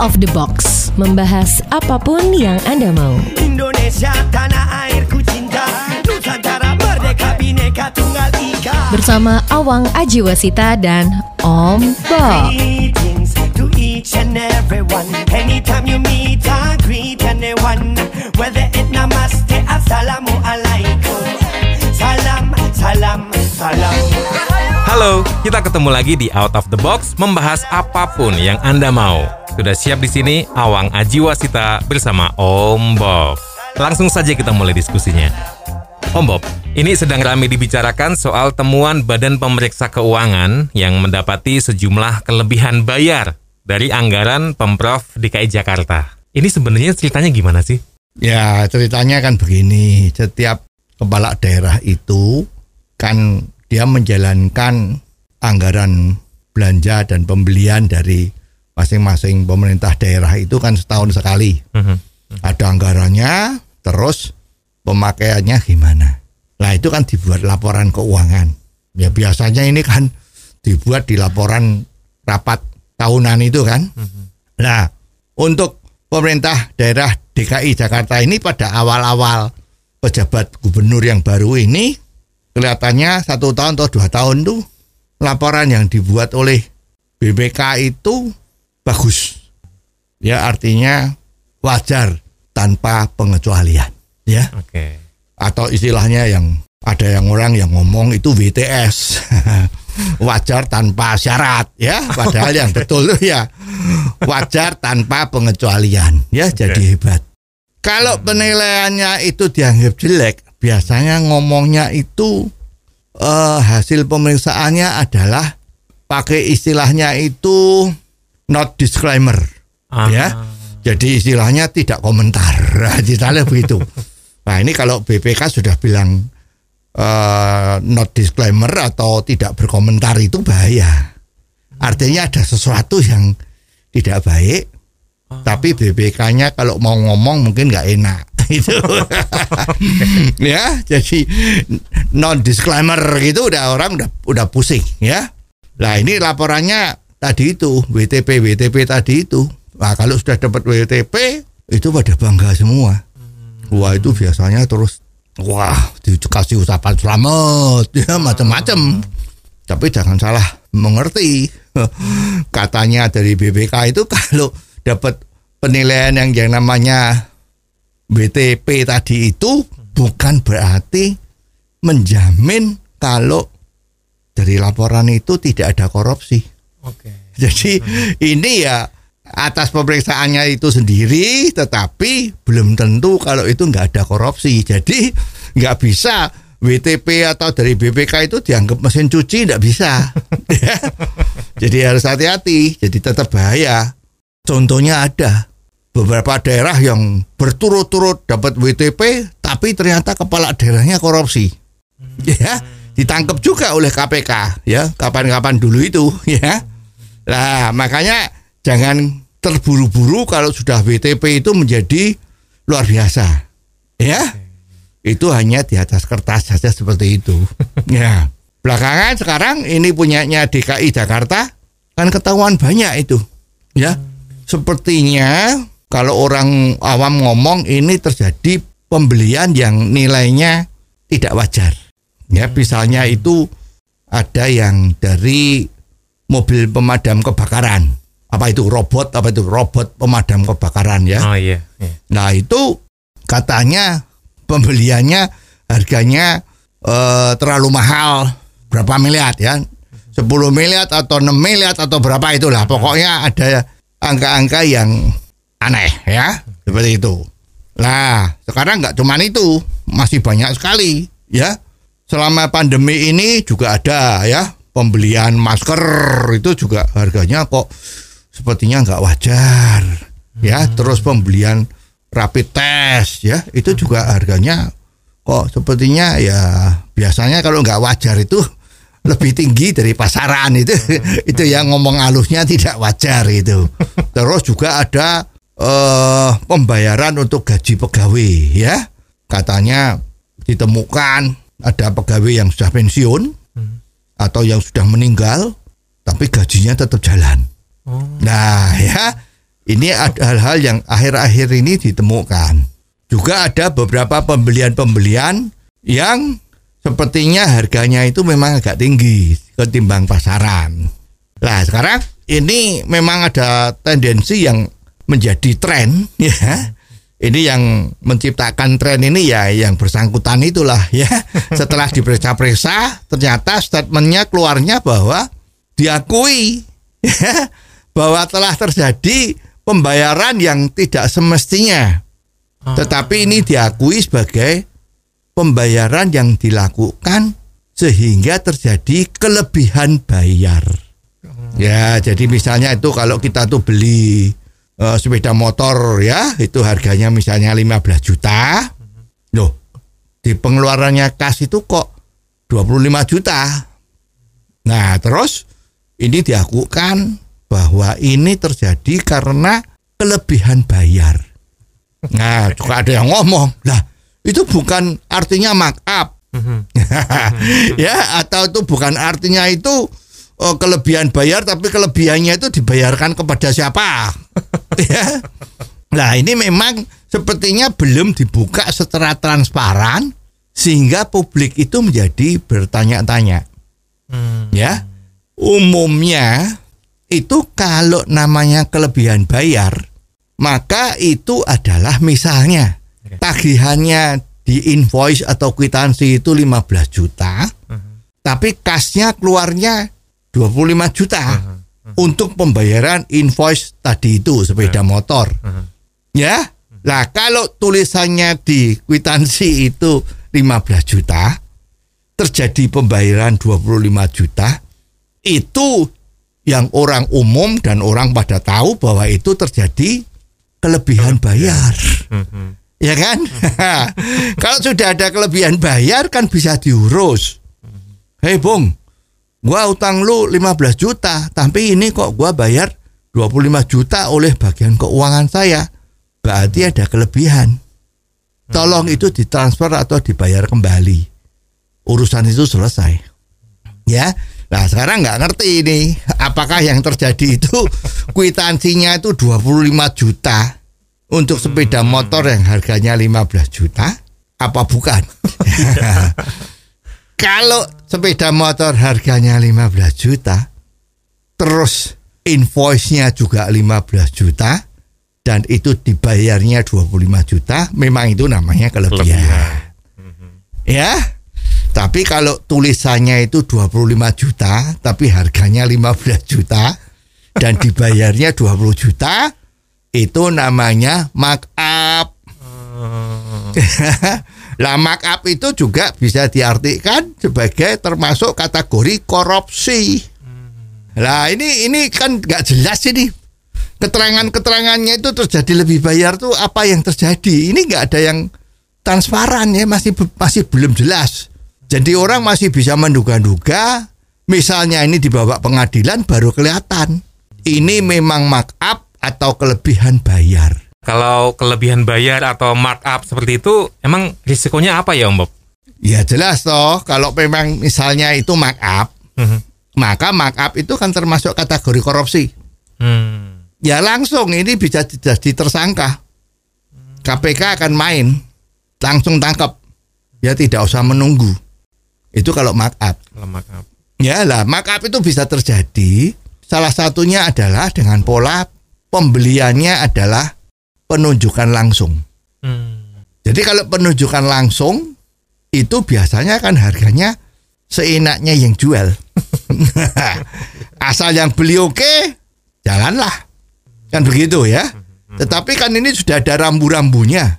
of the box, membahas apa pun yang Anda mau. Indonesia tanah airku cinta Nusantara merdeka bineka tunggal ika Bersama Awang Ajiwasita dan Om Bob. Greetings to each and everyone Anytime you meet I greet anyone Whether it namaste assalamu alaikum Salam, salam, salam Halo, kita ketemu lagi di Out of the Box membahas apa pun yang Anda mau. Sudah siap di sini Awang Ajiwasita bersama Om Bob. Langsung saja kita mulai diskusinya. Om Bob, ini sedang ramai dibicarakan soal temuan Badan Pemeriksa Keuangan yang mendapati sejumlah kelebihan bayar dari anggaran Pemprov DKI Jakarta. Ini sebenarnya ceritanya gimana sih? Ya ceritanya kan begini, setiap kepala daerah itu kan dia menjalankan anggaran belanja dan pembelian dari masing-masing pemerintah daerah itu kan setahun sekali. Mhm. Ada anggarannya, terus pemakaiannya gimana. Nah itu kan dibuat laporan keuangan. Ya biasanya ini kan dibuat di laporan rapat tahunan itu kan. Nah untuk pemerintah daerah DKI Jakarta ini pada awal-awal pejabat gubernur yang baru ini kelihatannya satu tahun atau dua tahun tuh laporan yang dibuat oleh BPK itu bagus. Ya artinya wajar tanpa pengecualian. Ya. Oke. atau istilahnya yang ada yang orang yang ngomong itu WTS wajar tanpa syarat ya. Padahal yang betul tuh ya. Wajar tanpa pengecualian ya. Jadi hebat. Kalau penilaiannya itu dianggap jelek biasanya ngomongnya itu eh, hasil pemeriksaannya adalah pakai istilahnya itu not disclaimer. Ah. ya. Jadi istilahnya tidak komentar. Istilahnya begitu. Nah ini kalau BPK sudah bilang eh, not disclaimer atau tidak berkomentar itu bahaya. Artinya ada sesuatu yang tidak baik tapi BPK-nya kalau mau ngomong mungkin nggak enak. Itu ya jadi non disclaimer gitu udah orang udah udah pusing ya. Nah ini laporannya tadi itu WTP WTP tadi itu. Nah kalau sudah dapat WTP itu pada bangga semua. Wah itu biasanya terus wah dikasih ucapan selamat ya macam-macam. Tapi jangan salah mengerti. Katanya dari BPK itu kalau dapat penilaian yang yang namanya WTP tadi itu bukan berarti menjamin kalau dari laporan itu tidak ada korupsi. Oke. Jadi ini ya atas pemeriksaannya itu sendiri, tetapi belum tentu kalau itu nggak ada korupsi. Jadi nggak bisa WTP atau dari BPK itu dianggap mesin cuci nggak bisa. Ya. Jadi harus hati-hati. Jadi tetap bahaya. Contohnya ada beberapa daerah yang berturut-turut dapat WTP, tapi ternyata kepala daerahnya korupsi. Ya, ditangkap juga oleh KPK ya kapan-kapan dulu itu ya. Nah, makanya jangan terburu-buru kalau sudah WTP itu menjadi luar biasa. Ya. Itu hanya di atas kertas saja seperti itu. ya. Belakangan sekarang ini punyanya DKI Jakarta kan ketahuan banyak itu. Ya. Sepertinya kalau orang awam ngomong ini terjadi pembelian yang nilainya tidak wajar. Ya, misalnya itu ada yang dari mobil pemadam kebakaran. Apa itu robot? Apa itu robot pemadam kebakaran ya? Oh iya. iya. Nah itu katanya pembeliannya harganya eh, terlalu mahal berapa miliar ya 10 miliar atau 6 miliar atau berapa itulah pokoknya ada angka-angka yang aneh ya seperti itu. Nah sekarang nggak cuman itu masih banyak sekali ya selama pandemi ini juga ada ya pembelian masker itu juga harganya kok sepertinya nggak wajar. Ya terus pembelian rapid test ya itu juga harganya kok sepertinya ya biasanya kalau nggak wajar itu lebih tinggi dari pasaran itu. Itu yang ngomong halusnya tidak wajar itu. Terus juga ada eh, pembayaran untuk gaji pegawai ya. Katanya ditemukan ada pegawai yang sudah pensiun atau yang sudah meninggal tapi gajinya tetap jalan. Nah ya Ini ada hal-hal yang akhir-akhir ini ditemukan. Juga ada beberapa pembelian-pembelian yang sepertinya harganya itu memang agak tinggi ketimbang pasaran. Nah sekarang ini memang ada tendensi yang menjadi tren ya. Ini yang menciptakan tren ini ya yang bersangkutan itulah ya. Setelah diperiksa-periksa ternyata statementnya keluarnya bahwa diakui ya, bahwa telah terjadi pembayaran yang tidak semestinya. Tetapi ini diakui sebagai pembayaran yang dilakukan sehingga terjadi kelebihan bayar. Ya, jadi misalnya itu kalau kita tuh beli uh, sepeda motor ya, itu harganya misalnya 15 juta. Loh, di pengeluarannya kas itu kok 25 juta. Nah, terus ini diakukan bahwa ini terjadi karena kelebihan bayar. Nah, juga ada yang ngomong, lah itu bukan artinya mark up. ya, atau itu bukan artinya itu oh, kelebihan bayar tapi kelebihannya itu dibayarkan kepada siapa? ya. Nah, ini memang sepertinya belum dibuka secara transparan sehingga publik itu menjadi bertanya-tanya. Ya. Umumnya itu kalau namanya kelebihan bayar maka itu adalah misalnya tagihannya di invoice atau kwitansi itu 15 juta tapi kasnya keluarnya 25 juta untuk pembayaran invoice tadi itu sepeda motor. Ya? Lah kalau tulisannya di kwitansi itu 15 juta terjadi pembayaran 25 juta itu yang orang umum dan orang pada tahu bahwa itu terjadi kelebihan bayar. Ya kan? Kalau sudah ada kelebihan bayar kan bisa diurus. Hei Bung, gua utang lu 15 juta, tapi ini kok gua bayar 25 juta oleh bagian keuangan saya. Berarti ada kelebihan. Tolong itu ditransfer atau dibayar kembali. Urusan itu selesai. Ya. Nah sekarang nggak ngerti ini apakah yang terjadi itu kwitansinya itu 25 juta untuk sepeda motor yang harganya 15 juta apa bukan? Kalau sepeda motor harganya 15 juta terus invoice-nya juga 15 juta dan itu dibayarnya 25 juta memang itu namanya kelebihan. Ya, tapi kalau tulisannya itu 25 juta, tapi harganya 15 juta dan dibayarnya 20 juta, itu namanya markup. lah markup itu juga bisa diartikan sebagai termasuk kategori korupsi. Lah ini ini kan nggak jelas ini. Keterangan-keterangannya itu terjadi lebih bayar tuh apa yang terjadi? Ini nggak ada yang transparan ya masih masih belum jelas. Jadi orang masih bisa menduga-duga, misalnya ini dibawa pengadilan baru kelihatan. Ini memang markup atau kelebihan bayar. Kalau kelebihan bayar atau markup seperti itu, emang risikonya apa ya Om Bob? Ya jelas toh, kalau memang misalnya itu markup, maka markup itu kan termasuk kategori korupsi. Hmm. Ya langsung ini bisa jadi tersangka. KPK akan main, langsung tangkap. Ya tidak usah menunggu. Itu kalau markup. Kalau markup. Ya lah, markup itu bisa terjadi. Salah satunya adalah dengan pola pembeliannya adalah penunjukan langsung. Hmm. Jadi kalau penunjukan langsung itu biasanya kan harganya seenaknya yang jual. Asal yang beli oke, jalanlah. Kan begitu ya. Tetapi kan ini sudah ada rambu-rambunya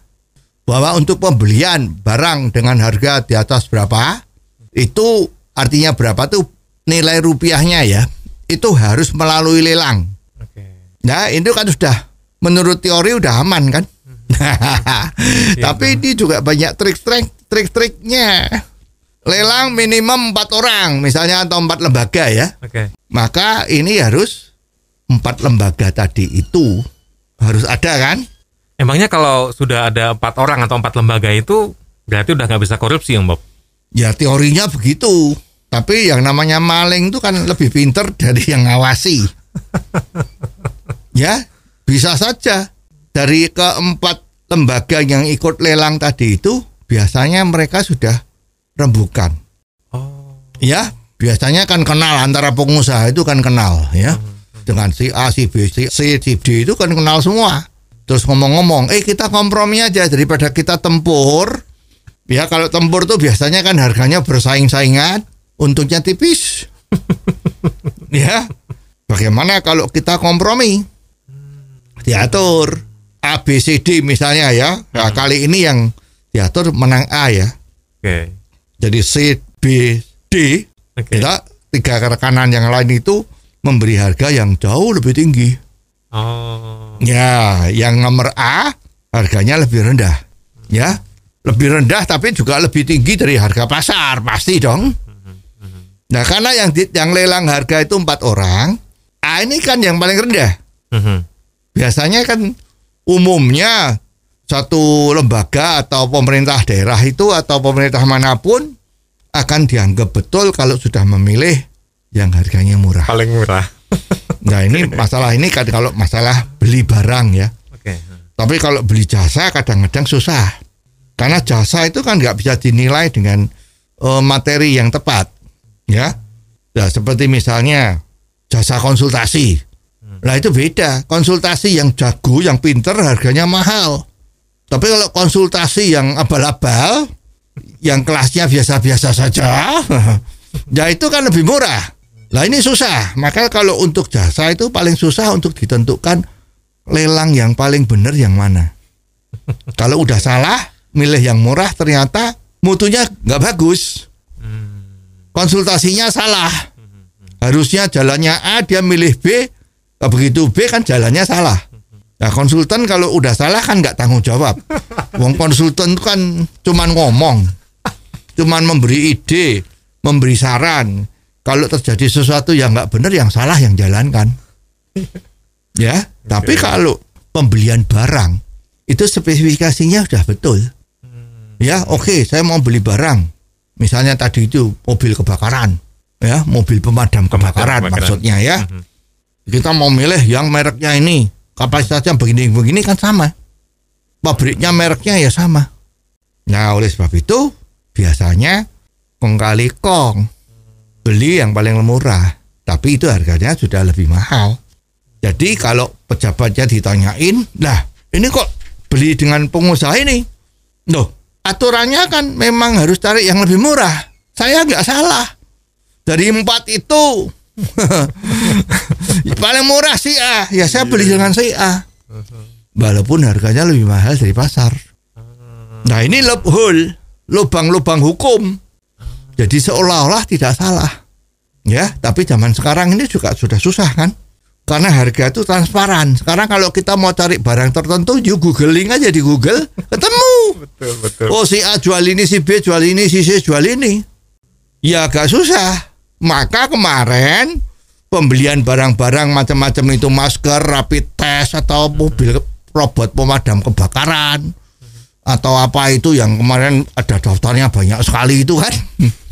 bahwa untuk pembelian barang dengan harga di atas berapa itu artinya berapa tuh nilai rupiahnya ya itu harus melalui lelang. Oke. Nah itu kan sudah menurut teori udah aman kan. Tapi ini juga banyak trik-trik trik-triknya. Lelang minimum empat orang misalnya atau empat lembaga ya. Oke. Maka ini harus empat lembaga tadi itu harus ada kan. Emangnya kalau sudah ada empat orang atau empat lembaga itu berarti udah nggak bisa korupsi Om Bob? Ya teorinya begitu. Tapi yang namanya maling itu kan lebih pinter dari yang ngawasi. ya, bisa saja dari keempat lembaga yang ikut lelang tadi itu biasanya mereka sudah rembukan. Oh. Ya, biasanya kan kenal antara pengusaha itu kan kenal ya. Dengan si A, si B, si C, si D itu kan kenal semua. Terus ngomong-ngomong, eh kita kompromi aja daripada kita tempur. Ya kalau tempur tuh biasanya kan harganya bersaing-saingan, untungnya tipis. ya, bagaimana kalau kita kompromi? Diatur A, B, C, D misalnya ya. Nah, kali ini yang diatur menang A ya. Oke. Jadi C, B, D Oke. kita tiga rekanan yang lain itu memberi harga yang jauh lebih tinggi. Oh. Ya, yang nomor A harganya lebih rendah. Ya, lebih rendah tapi juga lebih tinggi dari harga pasar pasti dong. Nah, karena yang di- yang lelang harga itu empat orang, A ini kan yang paling rendah. Biasanya kan umumnya satu lembaga atau pemerintah daerah itu atau pemerintah mana pun akan dianggap betul kalau sudah memilih yang harganya murah. Paling murah. Nah ini masalah ini kan kalau masalah beli barang ya. Oke. Tapi kalau beli jasa kadang-kadang susah. Karena jasa itu kan nggak bisa dinilai dengan eh, materi yang tepat. Ya. Nah, seperti misalnya jasa konsultasi. Nah itu beda. Konsultasi yang jago, yang pinter harganya mahal. Tapi kalau konsultasi yang abal-abal, yang kelasnya biasa-biasa saja, ya itu kan lebih murah. Lah ini susah. Maka kalau untuk jasa itu paling susah untuk ditentukan lelang yang paling benar yang mana. Kalau udah salah, milih yang murah ternyata mutunya nggak bagus. Konsultasinya salah. Harusnya jalannya A, dia milih B. Begitu B kan jalannya salah. Nah konsultan kalau udah salah kan nggak tanggung jawab. Wong konsultan itu kan cuman ngomong, cuman memberi ide, memberi saran. Kalau terjadi sesuatu yang nggak benar, yang salah yang jalankan. Ya, tapi kalau pembelian barang itu spesifikasinya sudah betul. Ya, oke, saya mau beli barang. Misalnya tadi itu mobil kebakaran, ya, mobil pemadam kebakaran, kebakaran. maksudnya ya. Kita mau milih yang mereknya ini, kapasitasnya begini-begini kan sama. Pabriknya mereknya ya sama. Nah, oleh sebab itu biasanya kong kali kong beli yang paling murah, tapi itu harganya sudah lebih mahal. Jadi kalau pejabatnya ditanyain, lah ini kok beli dengan pengusaha ini? Loh, aturannya kan memang harus cari yang lebih murah. Saya nggak salah. Dari empat itu paling murah si A, ya saya beli dengan si A. Walaupun harganya lebih mahal dari pasar. Nah ini loophole, lubang-lubang hukum. Jadi seolah-olah tidak salah. Ya, tapi zaman sekarang ini juga sudah susah kan? Karena harga itu transparan. Sekarang kalau kita mau cari barang tertentu, you googling aja di Google, ketemu. Betul, betul. Oh si A jual ini, si B jual ini, si C jual ini. Ya agak susah. Maka kemarin pembelian barang-barang macam-macam itu masker, rapid test atau mobil robot pemadam kebakaran atau apa itu yang kemarin ada daftarnya banyak sekali itu kan.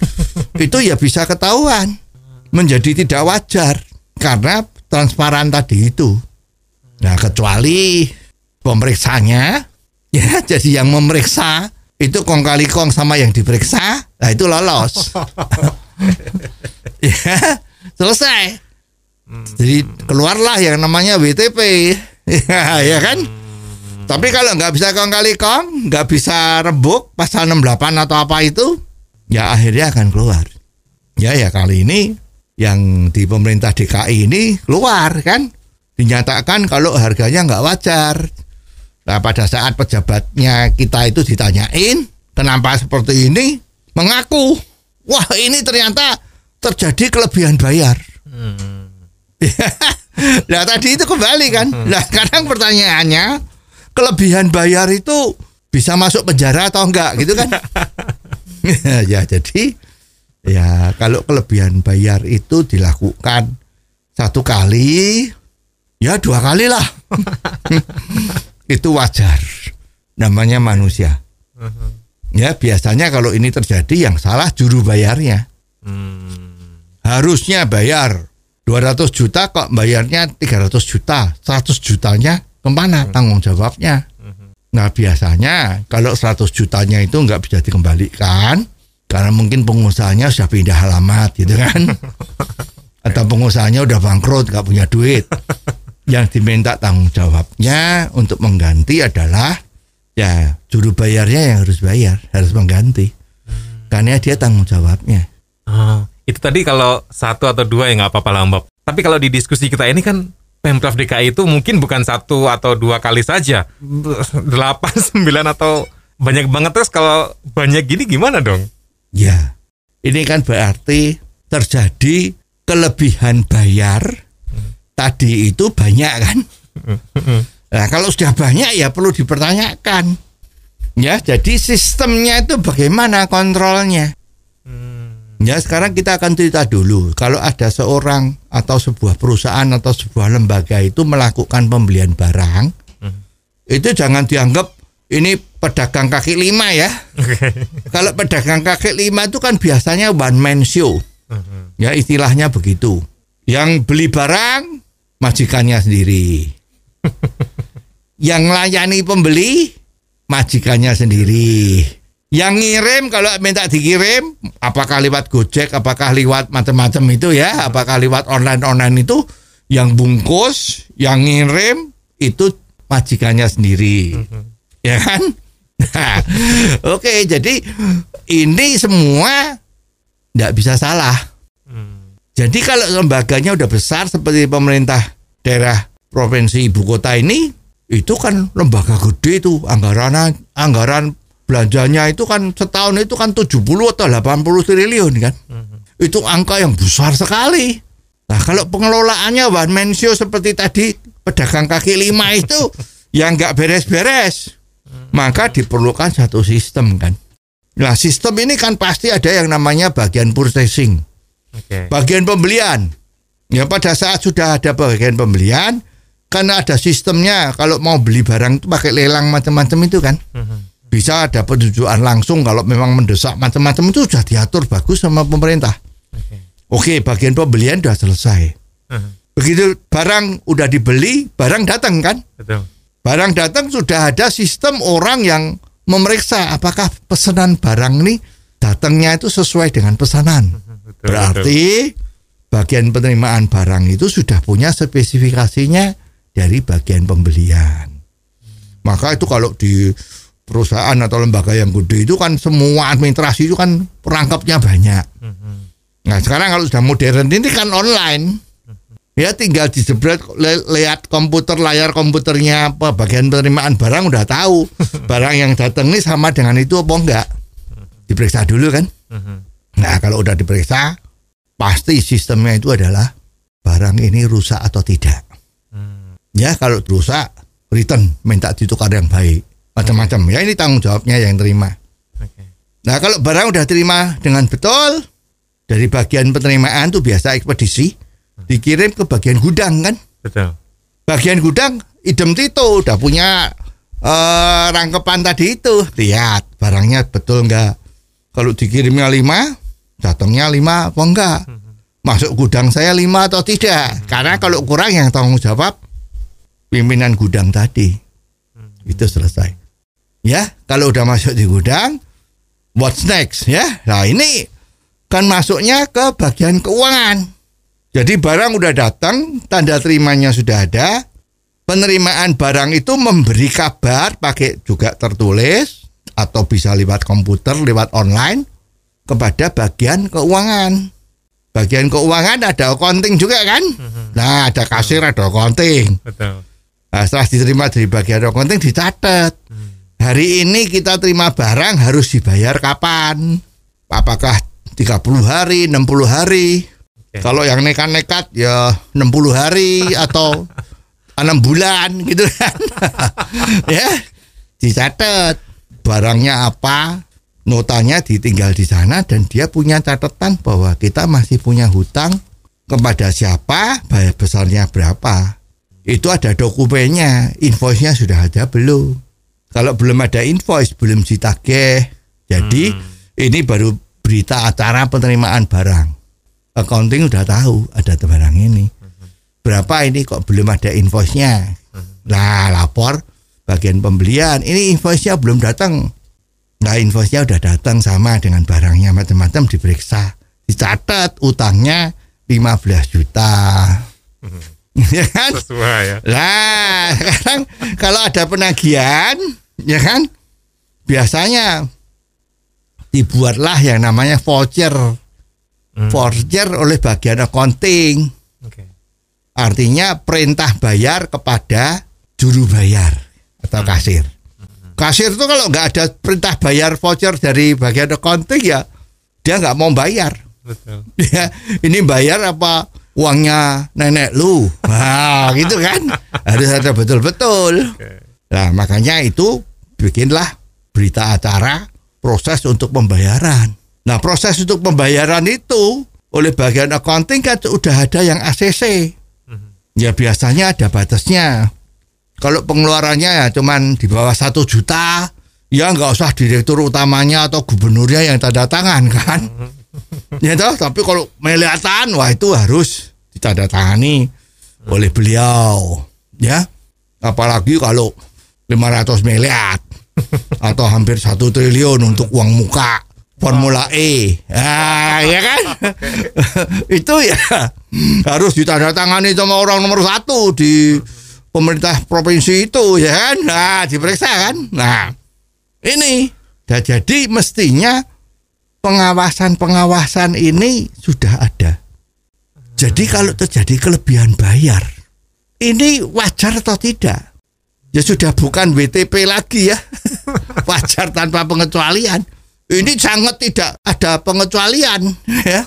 itu ya bisa ketahuan menjadi tidak wajar karena transparan tadi itu. Nah, kecuali pemeriksanya ya jadi yang memeriksa itu kong kali kong sama yang diperiksa, nah itu lolos. ya, selesai. Jadi keluarlah yang namanya WTP. ya, ya kan? Tapi kalau nggak bisa kong kali kong, nggak bisa rebuk pasal 68 atau apa itu, ya akhirnya akan keluar. Ya ya kali ini yang di pemerintah DKI ini keluar kan, dinyatakan kalau harganya nggak wajar. Nah pada saat pejabatnya kita itu ditanyain kenapa seperti ini, mengaku wah ini ternyata terjadi kelebihan bayar. nah tadi itu kembali kan. Nah sekarang pertanyaannya kelebihan bayar itu bisa masuk penjara atau enggak gitu kan? ya jadi ya kalau kelebihan bayar itu dilakukan satu kali ya dua kali lah. Itu wajar. Namanya manusia. Ya biasanya kalau ini terjadi yang salah juru bayarnya harusnya bayar 200 juta kok bayarnya 300 juta 100 jutanya ke mana tanggung jawabnya? Nah biasanya kalau 100 jutanya itu nggak bisa dikembalikan karena mungkin pengusahanya sudah pindah alamat gitu kan, atau pengusahanya udah bangkrut nggak punya duit. Yang diminta tanggung jawabnya untuk mengganti adalah ya juru bayarnya yang harus bayar, harus mengganti. Karena dia tanggung jawabnya. Ah, itu tadi kalau satu atau dua ya nggak apa-apa lah Mbak. Tapi kalau di diskusi kita ini kan Pemprov DKI itu mungkin bukan satu atau dua kali saja. Delapan, sembilan atau banyak banget terus kalau banyak gini gimana dong? Ya, ini kan berarti terjadi kelebihan bayar tadi itu banyak kan? Nah, kalau sudah banyak ya perlu dipertanyakan. Ya, jadi sistemnya itu bagaimana kontrolnya? Ya, sekarang kita akan cerita dulu. Kalau ada seorang atau sebuah perusahaan atau sebuah lembaga itu melakukan pembelian barang, itu jangan dianggap ini pedagang kaki lima ya. Kalau pedagang kaki lima itu kan biasanya one man show. Ya istilahnya begitu. Yang beli barang majikannya sendiri. Yang layani pembeli majikannya sendiri. Yang ngirim kalau minta dikirim apakah lewat Gojek, apakah lewat macam-macam itu ya, apakah lewat online-online itu yang bungkus, yang ngirim itu majikannya sendiri. Ya kan? Nah, Oke, jadi ini semua tidak bisa salah. Jadi kalau lembaganya udah besar seperti pemerintah daerah provinsi ibu kota ini, itu kan lembaga gede itu anggaran anggaran belanjanya itu kan setahun itu kan 70 atau 80 triliun kan. Itu angka yang besar sekali. Nah, kalau pengelolaannya one man show seperti tadi pedagang kaki lima itu yang nggak beres-beres, maka diperlukan satu sistem kan. Nah, sistem ini kan pasti ada yang namanya bagian purchasing Oke. bagian pembelian. Ya pada saat sudah ada bagian pembelian, karena ada sistemnya. Kalau mau beli barang itu pakai lelang macam-macam itu kan, bisa ada penunjukan langsung. Kalau memang mendesak macam-macam itu sudah diatur bagus sama pemerintah. Oke, bagian pembelian sudah selesai. Begitu barang udah dibeli, barang datang kan? Betul. Barang datang sudah ada sistem orang yang memeriksa apakah pesanan barang ini datangnya itu sesuai dengan pesanan. Betul, Berarti bagian penerimaan barang itu sudah punya spesifikasinya dari bagian pembelian. Maka itu kalau di perusahaan atau lembaga yang gede itu kan semua administrasi itu kan perangkapnya banyak. Nah sekarang kalau sudah modern ini kan online. Ya tinggal dijebret lihat komputer layar komputernya apa bagian penerimaan barang udah tahu barang yang datang ini sama dengan itu apa enggak. Diperiksa dulu kan. Nah kalau udah diperiksa pasti sistemnya itu adalah barang ini rusak atau tidak. Ya kalau rusak return minta ditukar yang baik macam-macam. Ya ini tanggung jawabnya yang terima. Oke. Nah kalau barang udah terima dengan betul dari bagian penerimaan tuh biasa ekspedisi dikirim ke bagian gudang kan. Betul. Bagian gudang idem tito udah punya eh, rangkepan tadi itu lihat barangnya betul enggak. Kalau dikirimnya lima, datangnya lima apa enggak? Masuk gudang saya lima atau tidak? Karena kalau kurang yang tanggung jawab pimpinan gudang tadi itu selesai. Ya, kalau udah masuk di gudang, what's next ya? Nah ini kan masuknya ke bagian keuangan. Jadi barang udah datang, tanda terimanya sudah ada, penerimaan barang itu memberi kabar pakai juga tertulis atau bisa lewat komputer, lewat online kepada bagian keuangan. Bagian keuangan ada accounting juga kan? Nah, ada kasir, ada accounting. Betul. Nah, setelah diterima dari bagian accounting dicatat. Hari ini kita terima barang harus dibayar kapan? Apakah 30 hari, 60 hari? Oke. Kalau yang nekat-nekat ya 60 hari atau 6 bulan gitu kan. ya, dicatat barangnya apa, notanya ditinggal di sana dan dia punya catatan bahwa kita masih punya hutang kepada siapa, bayar besarnya berapa. Itu ada dokumennya, invoice-nya sudah ada belum? Kalau belum ada invoice, belum ditagih. Jadi ini baru berita acara penerimaan barang. Accounting udah tahu ada barang ini. Berapa ini kok belum ada invoice-nya? Nah, lapor bagian pembelian. Ini invoice-nya belum datang. Nah, invoice-nya udah datang sama dengan barangnya macam-macam diperiksa. Dicatat utangnya 15 juta. Ya kan? Sesuai ya. Lah, sekarang kalau ada penagihan, ya kan? Biasanya dibuatlah yang namanya voucher. Voucher oleh bagian accounting. Oke. Artinya perintah bayar kepada juru bayar atau kasir. Kasir itu kalau nggak ada perintah bayar voucher dari bagian accounting ya dia nggak mau bayar. Betul. Ya, ini bayar apa uangnya nenek lu? Nah, gitu kan. Harus ada betul-betul. Nah, makanya itu bikinlah berita acara proses untuk pembayaran. Nah, proses untuk pembayaran itu oleh bagian accounting kan sudah ada yang ACC. Ya biasanya ada batasnya. Kalau pengeluarannya ya cuman di bawah satu juta, ya nggak usah direktur utamanya atau gubernurnya yang tanda tangan kan. Ya toh, tapi kalau melihatan wah itu harus ditandatangani oleh beliau, ya. Apalagi kalau 500 miliar atau hampir satu triliun untuk uang muka Formula E, ah, ya kan? itu ya harus ditandatangani sama orang nomor satu di pemerintah provinsi itu, ya kan? Nah, diperiksa kan? Nah, ini dah jadi mestinya pengawasan-pengawasan ini sudah ada. Jadi kalau terjadi kelebihan bayar, ini wajar atau tidak? Ya sudah bukan WTP lagi ya. wajar tanpa pengecualian. Ini sangat tidak ada pengecualian ya.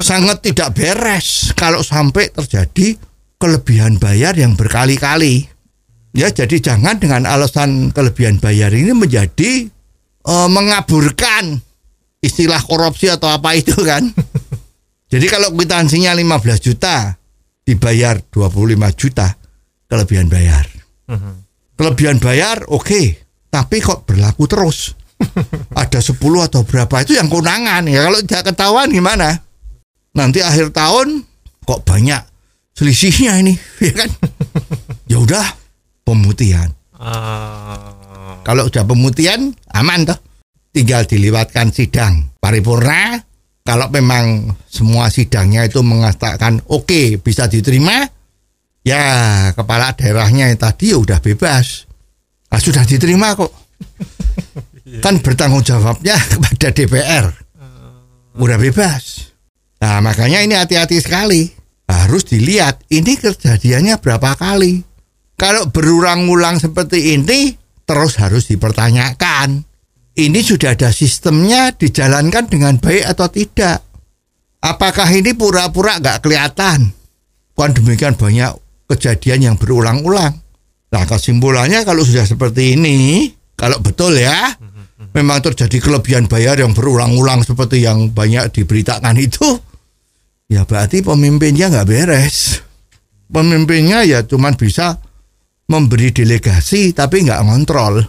Sangat tidak beres kalau sampai terjadi kelebihan bayar yang berkali-kali. Ya, jadi jangan dengan alasan kelebihan bayar ini menjadi eh, mengaburkan istilah korupsi atau apa itu kan. Jadi kalau kwitansinya 15 juta dibayar 25 juta kelebihan bayar. Kelebihan bayar oke, tapi kok berlaku terus. Ada 10 atau berapa itu yang keunangan ya kalau tidak ketahuan gimana? Nanti akhir tahun kok banyak selisihnya ini, ya kan? ya udah pemutihan. Ah, Kalau udah pemutihan aman toh. Tinggal diliwatkan sidang paripurna. Kalau memang semua sidangnya itu mengatakan oke bisa diterima, ya kepala daerahnya yang tadi ya udah bebas. Ah, sudah diterima kok. kan bertanggung jawabnya kepada DPR. Udah bebas. Nah makanya ini hati-hati sekali. Harus dilihat ini kejadiannya berapa kali. Kalau berulang-ulang seperti ini terus harus dipertanyakan. Ini sudah ada sistemnya dijalankan dengan baik atau tidak. Apakah ini pura-pura nggak kelihatan? Kan demikian banyak kejadian yang berulang-ulang. Nah kesimpulannya kalau sudah seperti ini, kalau betul ya, memang terjadi kelebihan bayar yang berulang-ulang seperti yang banyak diberitakan itu, ya berarti pemimpinnya nggak beres. Pemimpinnya ya cuman bisa memberi delegasi tapi nggak ngontrol.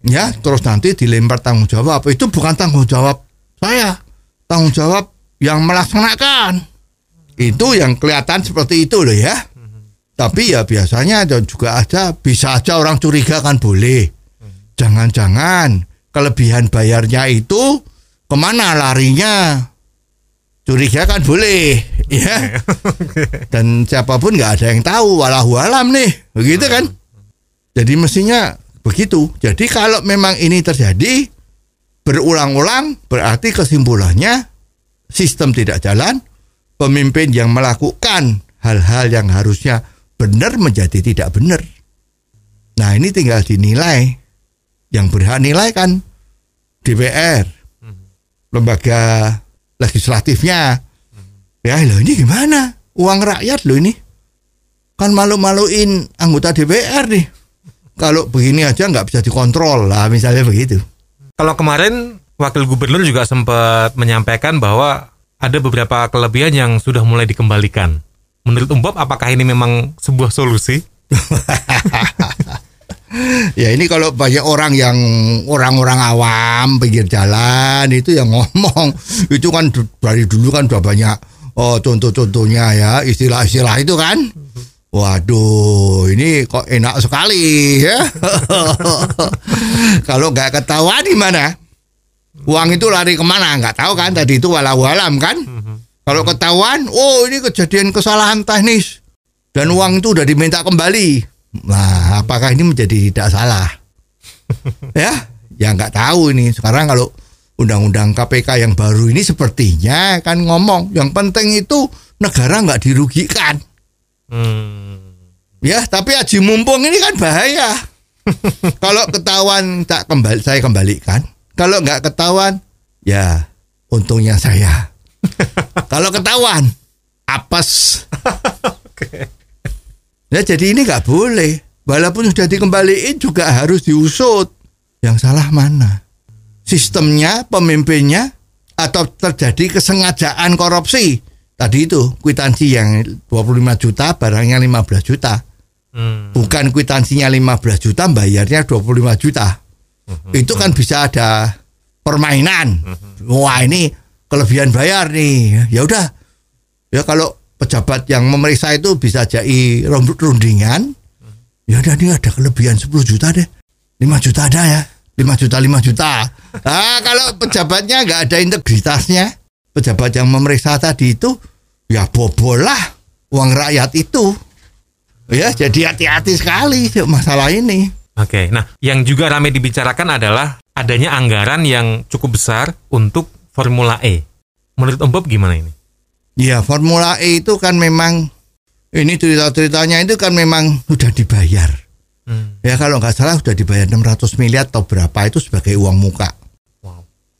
Ya, terus nanti dilempar tanggung jawab. Itu bukan tanggung jawab saya, tanggung jawab yang melaksanakan. Itu yang kelihatan seperti itu loh ya. Tapi ya biasanya juga ada bisa aja orang curiga kan boleh. Jangan-jangan kelebihan bayarnya itu ke mana larinya? Curiga kan boleh, ya. Dan siapa pun nggak ada yang tahu, walau alam nih, begitu kan? Jadi mestinya begitu. Jadi kalau memang ini terjadi berulang-ulang, berarti kesimpulannya sistem tidak jalan, pemimpin yang melakukan hal-hal yang harusnya benar menjadi tidak benar. Nah ini tinggal dinilai. Yang berhak nilai kan DPR, lembaga legislatifnya. Ya loh ini gimana? Uang rakyat loh ini. Kan malu-maluin anggota DPR nih. Kalau begini aja nggak bisa dikontrol lah misalnya begitu. Kalau kemarin wakil gubernur juga sempat menyampaikan bahwa ada beberapa kelebihan yang sudah mulai dikembalikan. Menurut Om Bob, apakah ini memang sebuah solusi? Ya ini kalau banyak orang yang orang-orang awam pinggir jalan itu yang ngomong itu kan dari dulu kan udah banyak oh contoh-contohnya ya istilah-istilah itu kan Waduh, ini kok enak sekali ya. Kalau nggak ketahuan gimana? Uang itu lari ke mana? Nggak tahu kan? Tadi itu walau alam kan? Kalau ketahuan, oh ini kejadian kesalahan teknis dan uang itu udah diminta kembali. Nah, apakah ini menjadi tidak salah? ya, ya nggak tahu ini. Sekarang kalau undang-undang KPK yang baru ini sepertinya kan ngomong yang penting itu negara nggak dirugikan. Hmm. Ya, tapi aji mumpung ini kan bahaya. Kalau ketahuan tak kembali saya kembalikan. Kalau nggak ketahuan, ya untungnya saya. Kalau ketahuan, apes. Ya jadi ini nggak boleh. Walaupun sudah dikembaliin juga harus diusut. Yang salah mana? Sistemnya, pemimpinnya, atau terjadi kesengajaan korupsi. Tadi itu kwitansi yang 25 juta, barangnya 15 juta. Hmm. Bukan kwitansinya 15 juta, bayarnya 25 juta. Itu kan bisa ada permainan. Wah ini kelebihan bayar nih. Ya udah. Ya kalau pejabat yang memeriksa itu bisa jadi rundingan. Ya udah ini ada kelebihan 10 juta deh. 5 juta ada ya. 5 juta 5 juta. Ah kalau pejabatnya nggak ada integritasnya, pejabat yang memeriksa tadi itu ya bobol lah uang rakyat itu. Ya jadi hati-hati sekali masalah ini. Oke, nah yang juga ramai dibicarakan adalah adanya anggaran yang cukup besar untuk Formula E. Menurut Om Bob gimana ini? Ya Formula E itu kan memang ini cerita-ceritanya itu kan memang sudah dibayar. Hmm. Ya kalau nggak salah sudah dibayar 600 miliar atau berapa itu sebagai uang muka.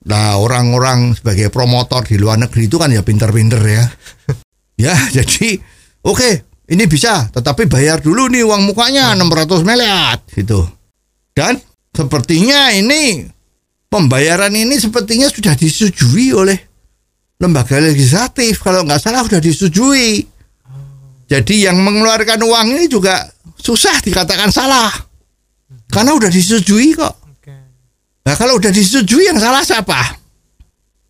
Nah orang-orang sebagai promotor di luar negeri itu kan ya pinter-pinter ya. ya jadi oke ini bisa tetapi bayar dulu nih uang mukanya 600 miliar gitu. Dan sepertinya ini pembayaran ini sepertinya sudah disetujui oleh lembaga legislatif kalau nggak salah sudah disetujui. Jadi yang mengeluarkan uang ini juga susah dikatakan salah. Karena udah disetujui kok. Nah kalau udah disetujui yang salah siapa?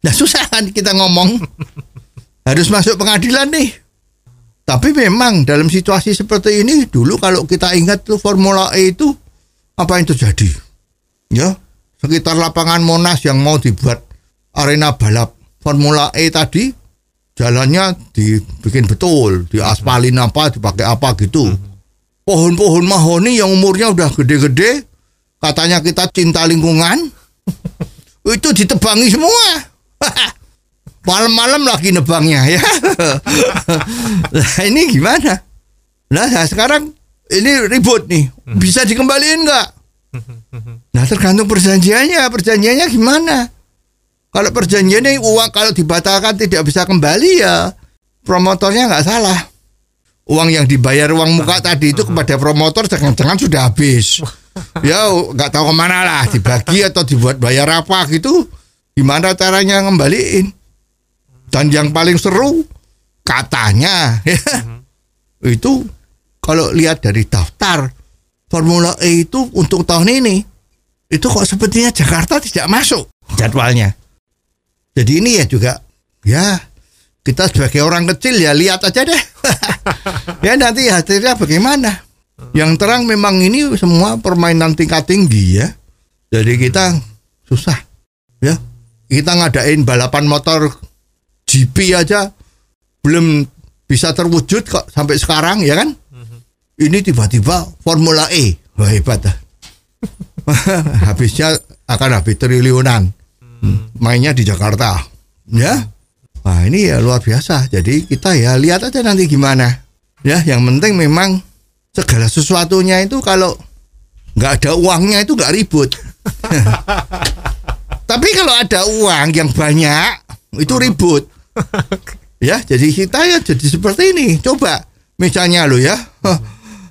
Nah susah kan kita ngomong. Harus masuk pengadilan nih. Tapi memang dalam situasi seperti ini dulu kalau kita ingat tuh Formula E itu apa yang terjadi? Ya, sekitar lapangan Monas yang mau dibuat arena balap Formula E tadi jalannya dibikin betul, diaspalin apa, dipakai apa gitu. Pohon-pohon mahoni yang umurnya udah gede-gede, katanya kita cinta lingkungan, itu ditebangi semua. Malam-malam lagi nebangnya ya. Nah ini gimana? Nah nah, sekarang ini ribut nih, bisa dikembaliin nggak? Nah tergantung perjanjiannya, perjanjiannya gimana? Kalau perjanjiannya uang kalau dibatalkan tidak bisa kembali ya promotornya nggak salah. Uang yang dibayar uang muka tadi itu kepada promotor jangan-jangan sudah habis. Ya nggak tahu ke mana lah dibagi atau dibuat bayar apa gitu. Gimana caranya ngembaliin? Dan yang paling seru katanya ya, itu kalau lihat dari daftar Formula E itu untuk tahun ini itu kok sepertinya Jakarta tidak masuk jadwalnya. Jadi ini ya juga ya kita sebagai orang kecil ya lihat aja deh. ya nanti hasilnya bagaimana. Yang terang memang ini semua permainan tingkat tinggi ya. Jadi kita susah ya. Kita ngadain balapan motor GP aja belum bisa terwujud kok sampai sekarang ya kan? Ini tiba-tiba Formula E. Wah hebat dah. Habisnya akan habis triliunan. Hmm, Mainnya di Jakarta. Ya. Wah ini ya luar biasa. Jadi kita ya lihat aja nanti gimana. Ya yang penting memang segala sesuatunya itu kalau nggak ada uangnya itu nggak ribut. Tapi kalau ada uang yang banyak itu ribut. Ya, jadi kita ya jadi seperti ini. Coba misalnya lo ya.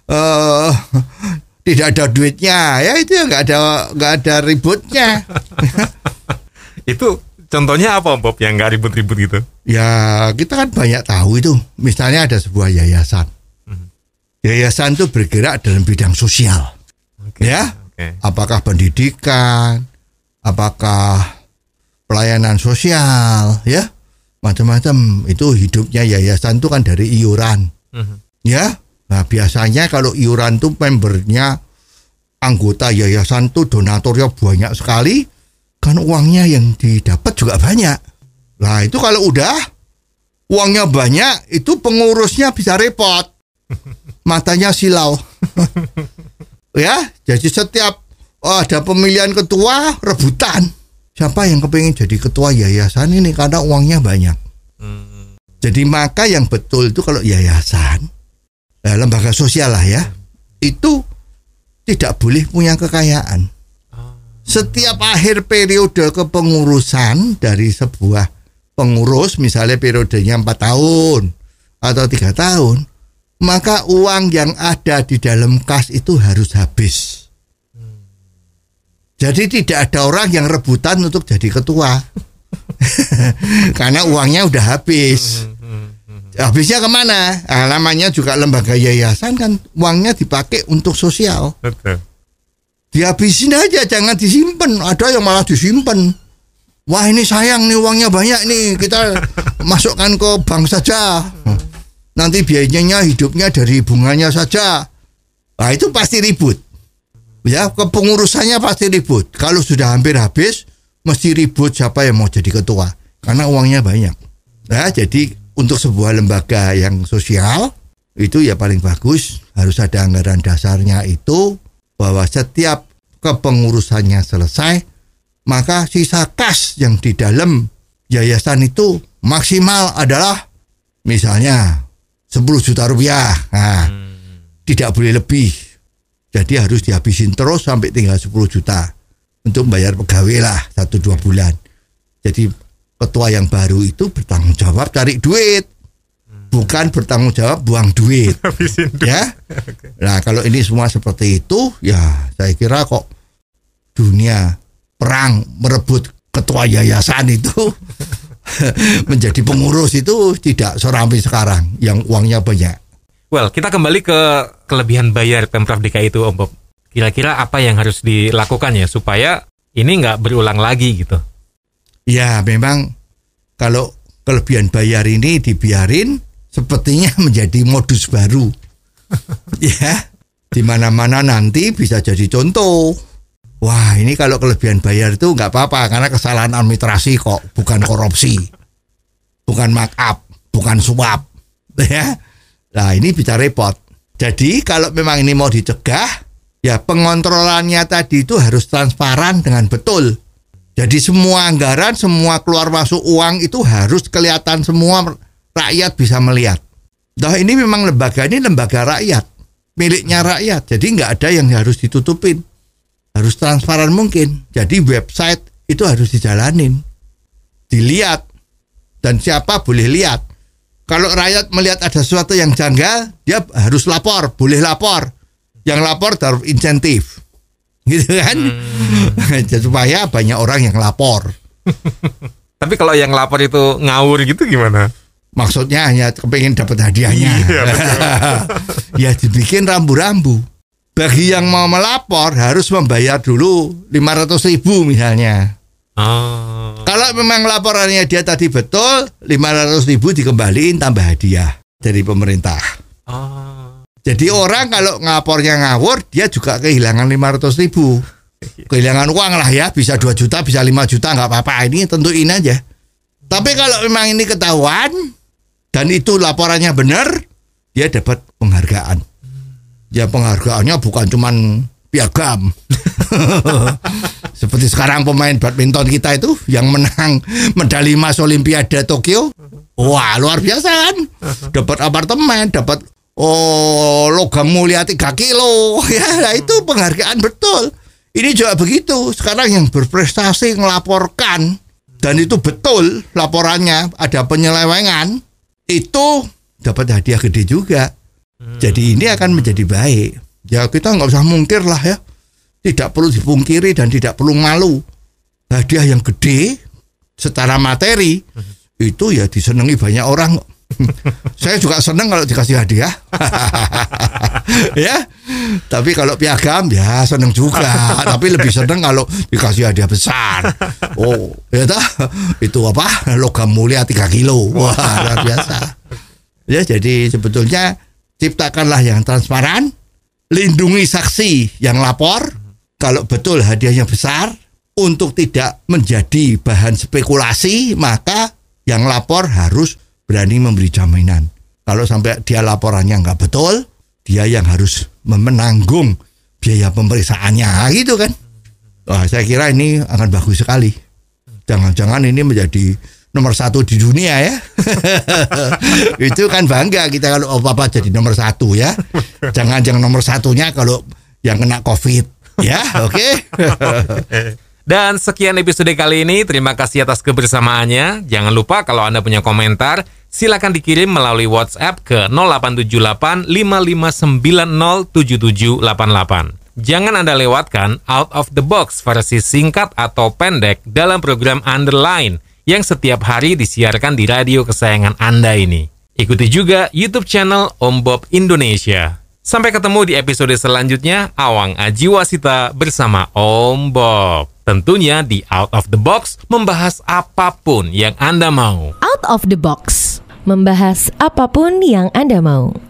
eh, tidak ada duitnya ya itu ya nggak ada nggak ada ributnya Itu contohnya apa Bob yang nggak ribut-ribut gitu? ya kita kan banyak tahu itu misalnya ada sebuah yayasan yayasan itu bergerak dalam bidang sosial Oke. ya Oke. apakah pendidikan apakah pelayanan sosial ya macam-macam itu hidupnya yayasan itu kan dari iuran Mhm. ya nah biasanya kalau iuran tuh membernya anggota yayasan tuh donaturnya banyak sekali kan uangnya yang didapat juga banyak. Nah itu kalau udah uangnya banyak itu pengurusnya bisa repot. Matanya silau. ya, jadi setiap oh, ada pemilihan ketua rebutan. Siapa yang kepingin jadi ketua yayasan ini karena uangnya banyak. Jadi maka yang betul itu kalau yayasan, eh, lembaga sosial lah ya, itu tidak boleh punya kekayaan. Setiap akhir periode kepengurusan dari sebuah pengurus, misalnya periodenya empat tahun atau tiga tahun, maka uang yang ada di dalam kas itu harus habis. Jadi tidak ada orang yang rebutan untuk jadi ketua. Karena uangnya udah habis. Habisnya ke mana? Nah, namanya juga lembaga yayasan kan uangnya dipakai untuk sosial. Betul. Dihabisin aja, jangan disimpan. Ada yang malah disimpan. Wah ini sayang nih uangnya banyak nih kita masukkan ke bank saja. Nanti biayanya hidupnya dari bunganya saja. Nah itu pasti ribut. Ya kepengurusannya pasti ribut. Kalau sudah hampir habis, mesti ribut siapa yang mau jadi ketua. Karena uangnya banyak. Nah jadi untuk sebuah lembaga yang sosial itu ya paling bagus harus ada anggaran dasarnya itu bahwa setiap kepengurusannya selesai maka sisa kas yang di dalam yayasan itu maksimal adalah misalnya 10 juta rupiah. Nah, tidak boleh lebih. Jadi harus dihabisin terus sampai tinggal 10 juta untuk membayar pegawai lah satu dua bulan. Jadi ketua yang baru itu bertanggung jawab cari duit. Bukan bertanggung jawab buang duit. Ya? Nah kalau ini semua seperti itu ya saya kira kok dunia perang merebut ketua yayasan itu menjadi pengurus itu tidak seramai sekarang yang uangnya banyak Well, kita kembali ke kelebihan bayar Pemprov DKI itu Om Bob. Kira-kira apa yang harus dilakukan ya supaya ini nggak berulang lagi gitu. Ya, memang kalau kelebihan bayar ini dibiarin sepertinya menjadi modus baru. ya, di mana-mana nanti bisa jadi contoh. Wah, ini kalau kelebihan bayar itu nggak apa-apa karena kesalahan administrasi kok, bukan korupsi. Bukan markup, bukan suap. Ya. Nah, ini bisa repot. Jadi, kalau memang ini mau dicegah, ya pengontrolannya tadi itu harus transparan dengan betul. Jadi semua anggaran, semua keluar masuk uang itu harus kelihatan semua rakyat bisa melihat. Nah ini memang lembaga ini lembaga rakyat, miliknya rakyat. Jadi nggak ada yang harus ditutupin, harus transparan mungkin. Jadi website itu harus dijalanin, dilihat. Dan siapa boleh lihat. Kalau rakyat melihat ada sesuatu yang janggal, dia harus lapor, boleh lapor. Yang lapor taruh insentif. Gitu kan? Supaya banyak orang yang lapor. Tapi kalau yang lapor itu ngawur gitu gimana? maksudnya hanya kepengen dapat hadiahnya. Iya, ya dibikin rambu-rambu bagi yang mau melapor harus membayar dulu 500 ribu misalnya. Oh. kalau memang laporannya dia tadi betul 500 ribu dikembaliin tambah hadiah dari pemerintah. Oh. jadi orang kalau ngapornya ngawur dia juga kehilangan 500 ribu. Kehilangan uang lah ya bisa 2 juta bisa 5 juta nggak apa-apa. Ini tentuin aja. Tapi kalau memang ini ketahuan dan itu laporannya benar dia dapat penghargaan ya penghargaannya bukan cuman piagam. Seperti sekarang pemain badminton kita itu yang menang medali emas Olimpiade Tokyo. Wah luar biasa kan? Dapat apartemen dapat oh logam mulia 3 kilo. Ya nah, itu penghargaan betul. Ini juga begitu. Sekarang yang berprestasi melaporkan dan itu betul laporannya ada penyelewengan itu dapat hadiah gede juga jadi ini akan menjadi baik. Ya kita nggak usah mungkir lah ya. Tidak perlu dipungkiri dan tidak perlu malu. Hadiah yang gede secara materi itu ya disenangi banyak orang saya juga senang kalau dikasih hadiah. Ya tapi kalau piagam ya senang juga. Tapi lebih senang kalau dikasih hadiah besar. Oh ya toh? itu apa? Logam mulia 3 kilo. Wah luar biasa. Ya jadi sebetulnya ciptakanlah yang transparan, lindungi saksi yang lapor. Kalau betul hadiahnya besar, untuk tidak menjadi bahan spekulasi, maka yang lapor harus berani memberi jaminan. Kalau sampai dia laporannya nggak betul, dia yang harus menanggung biaya pemeriksaannya gitu kan. Wah, saya kira ini akan bagus sekali. Jangan-jangan ini menjadi nomor satu di dunia ya. itu kan bangga kita kalau apa-apa jadi nomor satu ya. Jangan-jangan nomor satunya kalau yang kena COVID ya, oke. Okay? Dan sekian episode kali ini. Terima kasih atas kebersamaannya. Jangan lupa kalau Anda punya komentar, silakan dikirim melalui WhatsApp ke 0878 55907788. Jangan Anda lewatkan out of the box versi singkat atau pendek dalam program Underline yang setiap hari disiarkan di radio kesayangan Anda ini. Ikuti juga YouTube channel Om Bob Indonesia. Sampai ketemu di episode selanjutnya, Awang Ajiwasita bersama Om Bob. Tentunya di Out of the Box membahas apa pun yang Anda mau. Out of the Box membahas apa pun yang Anda mau.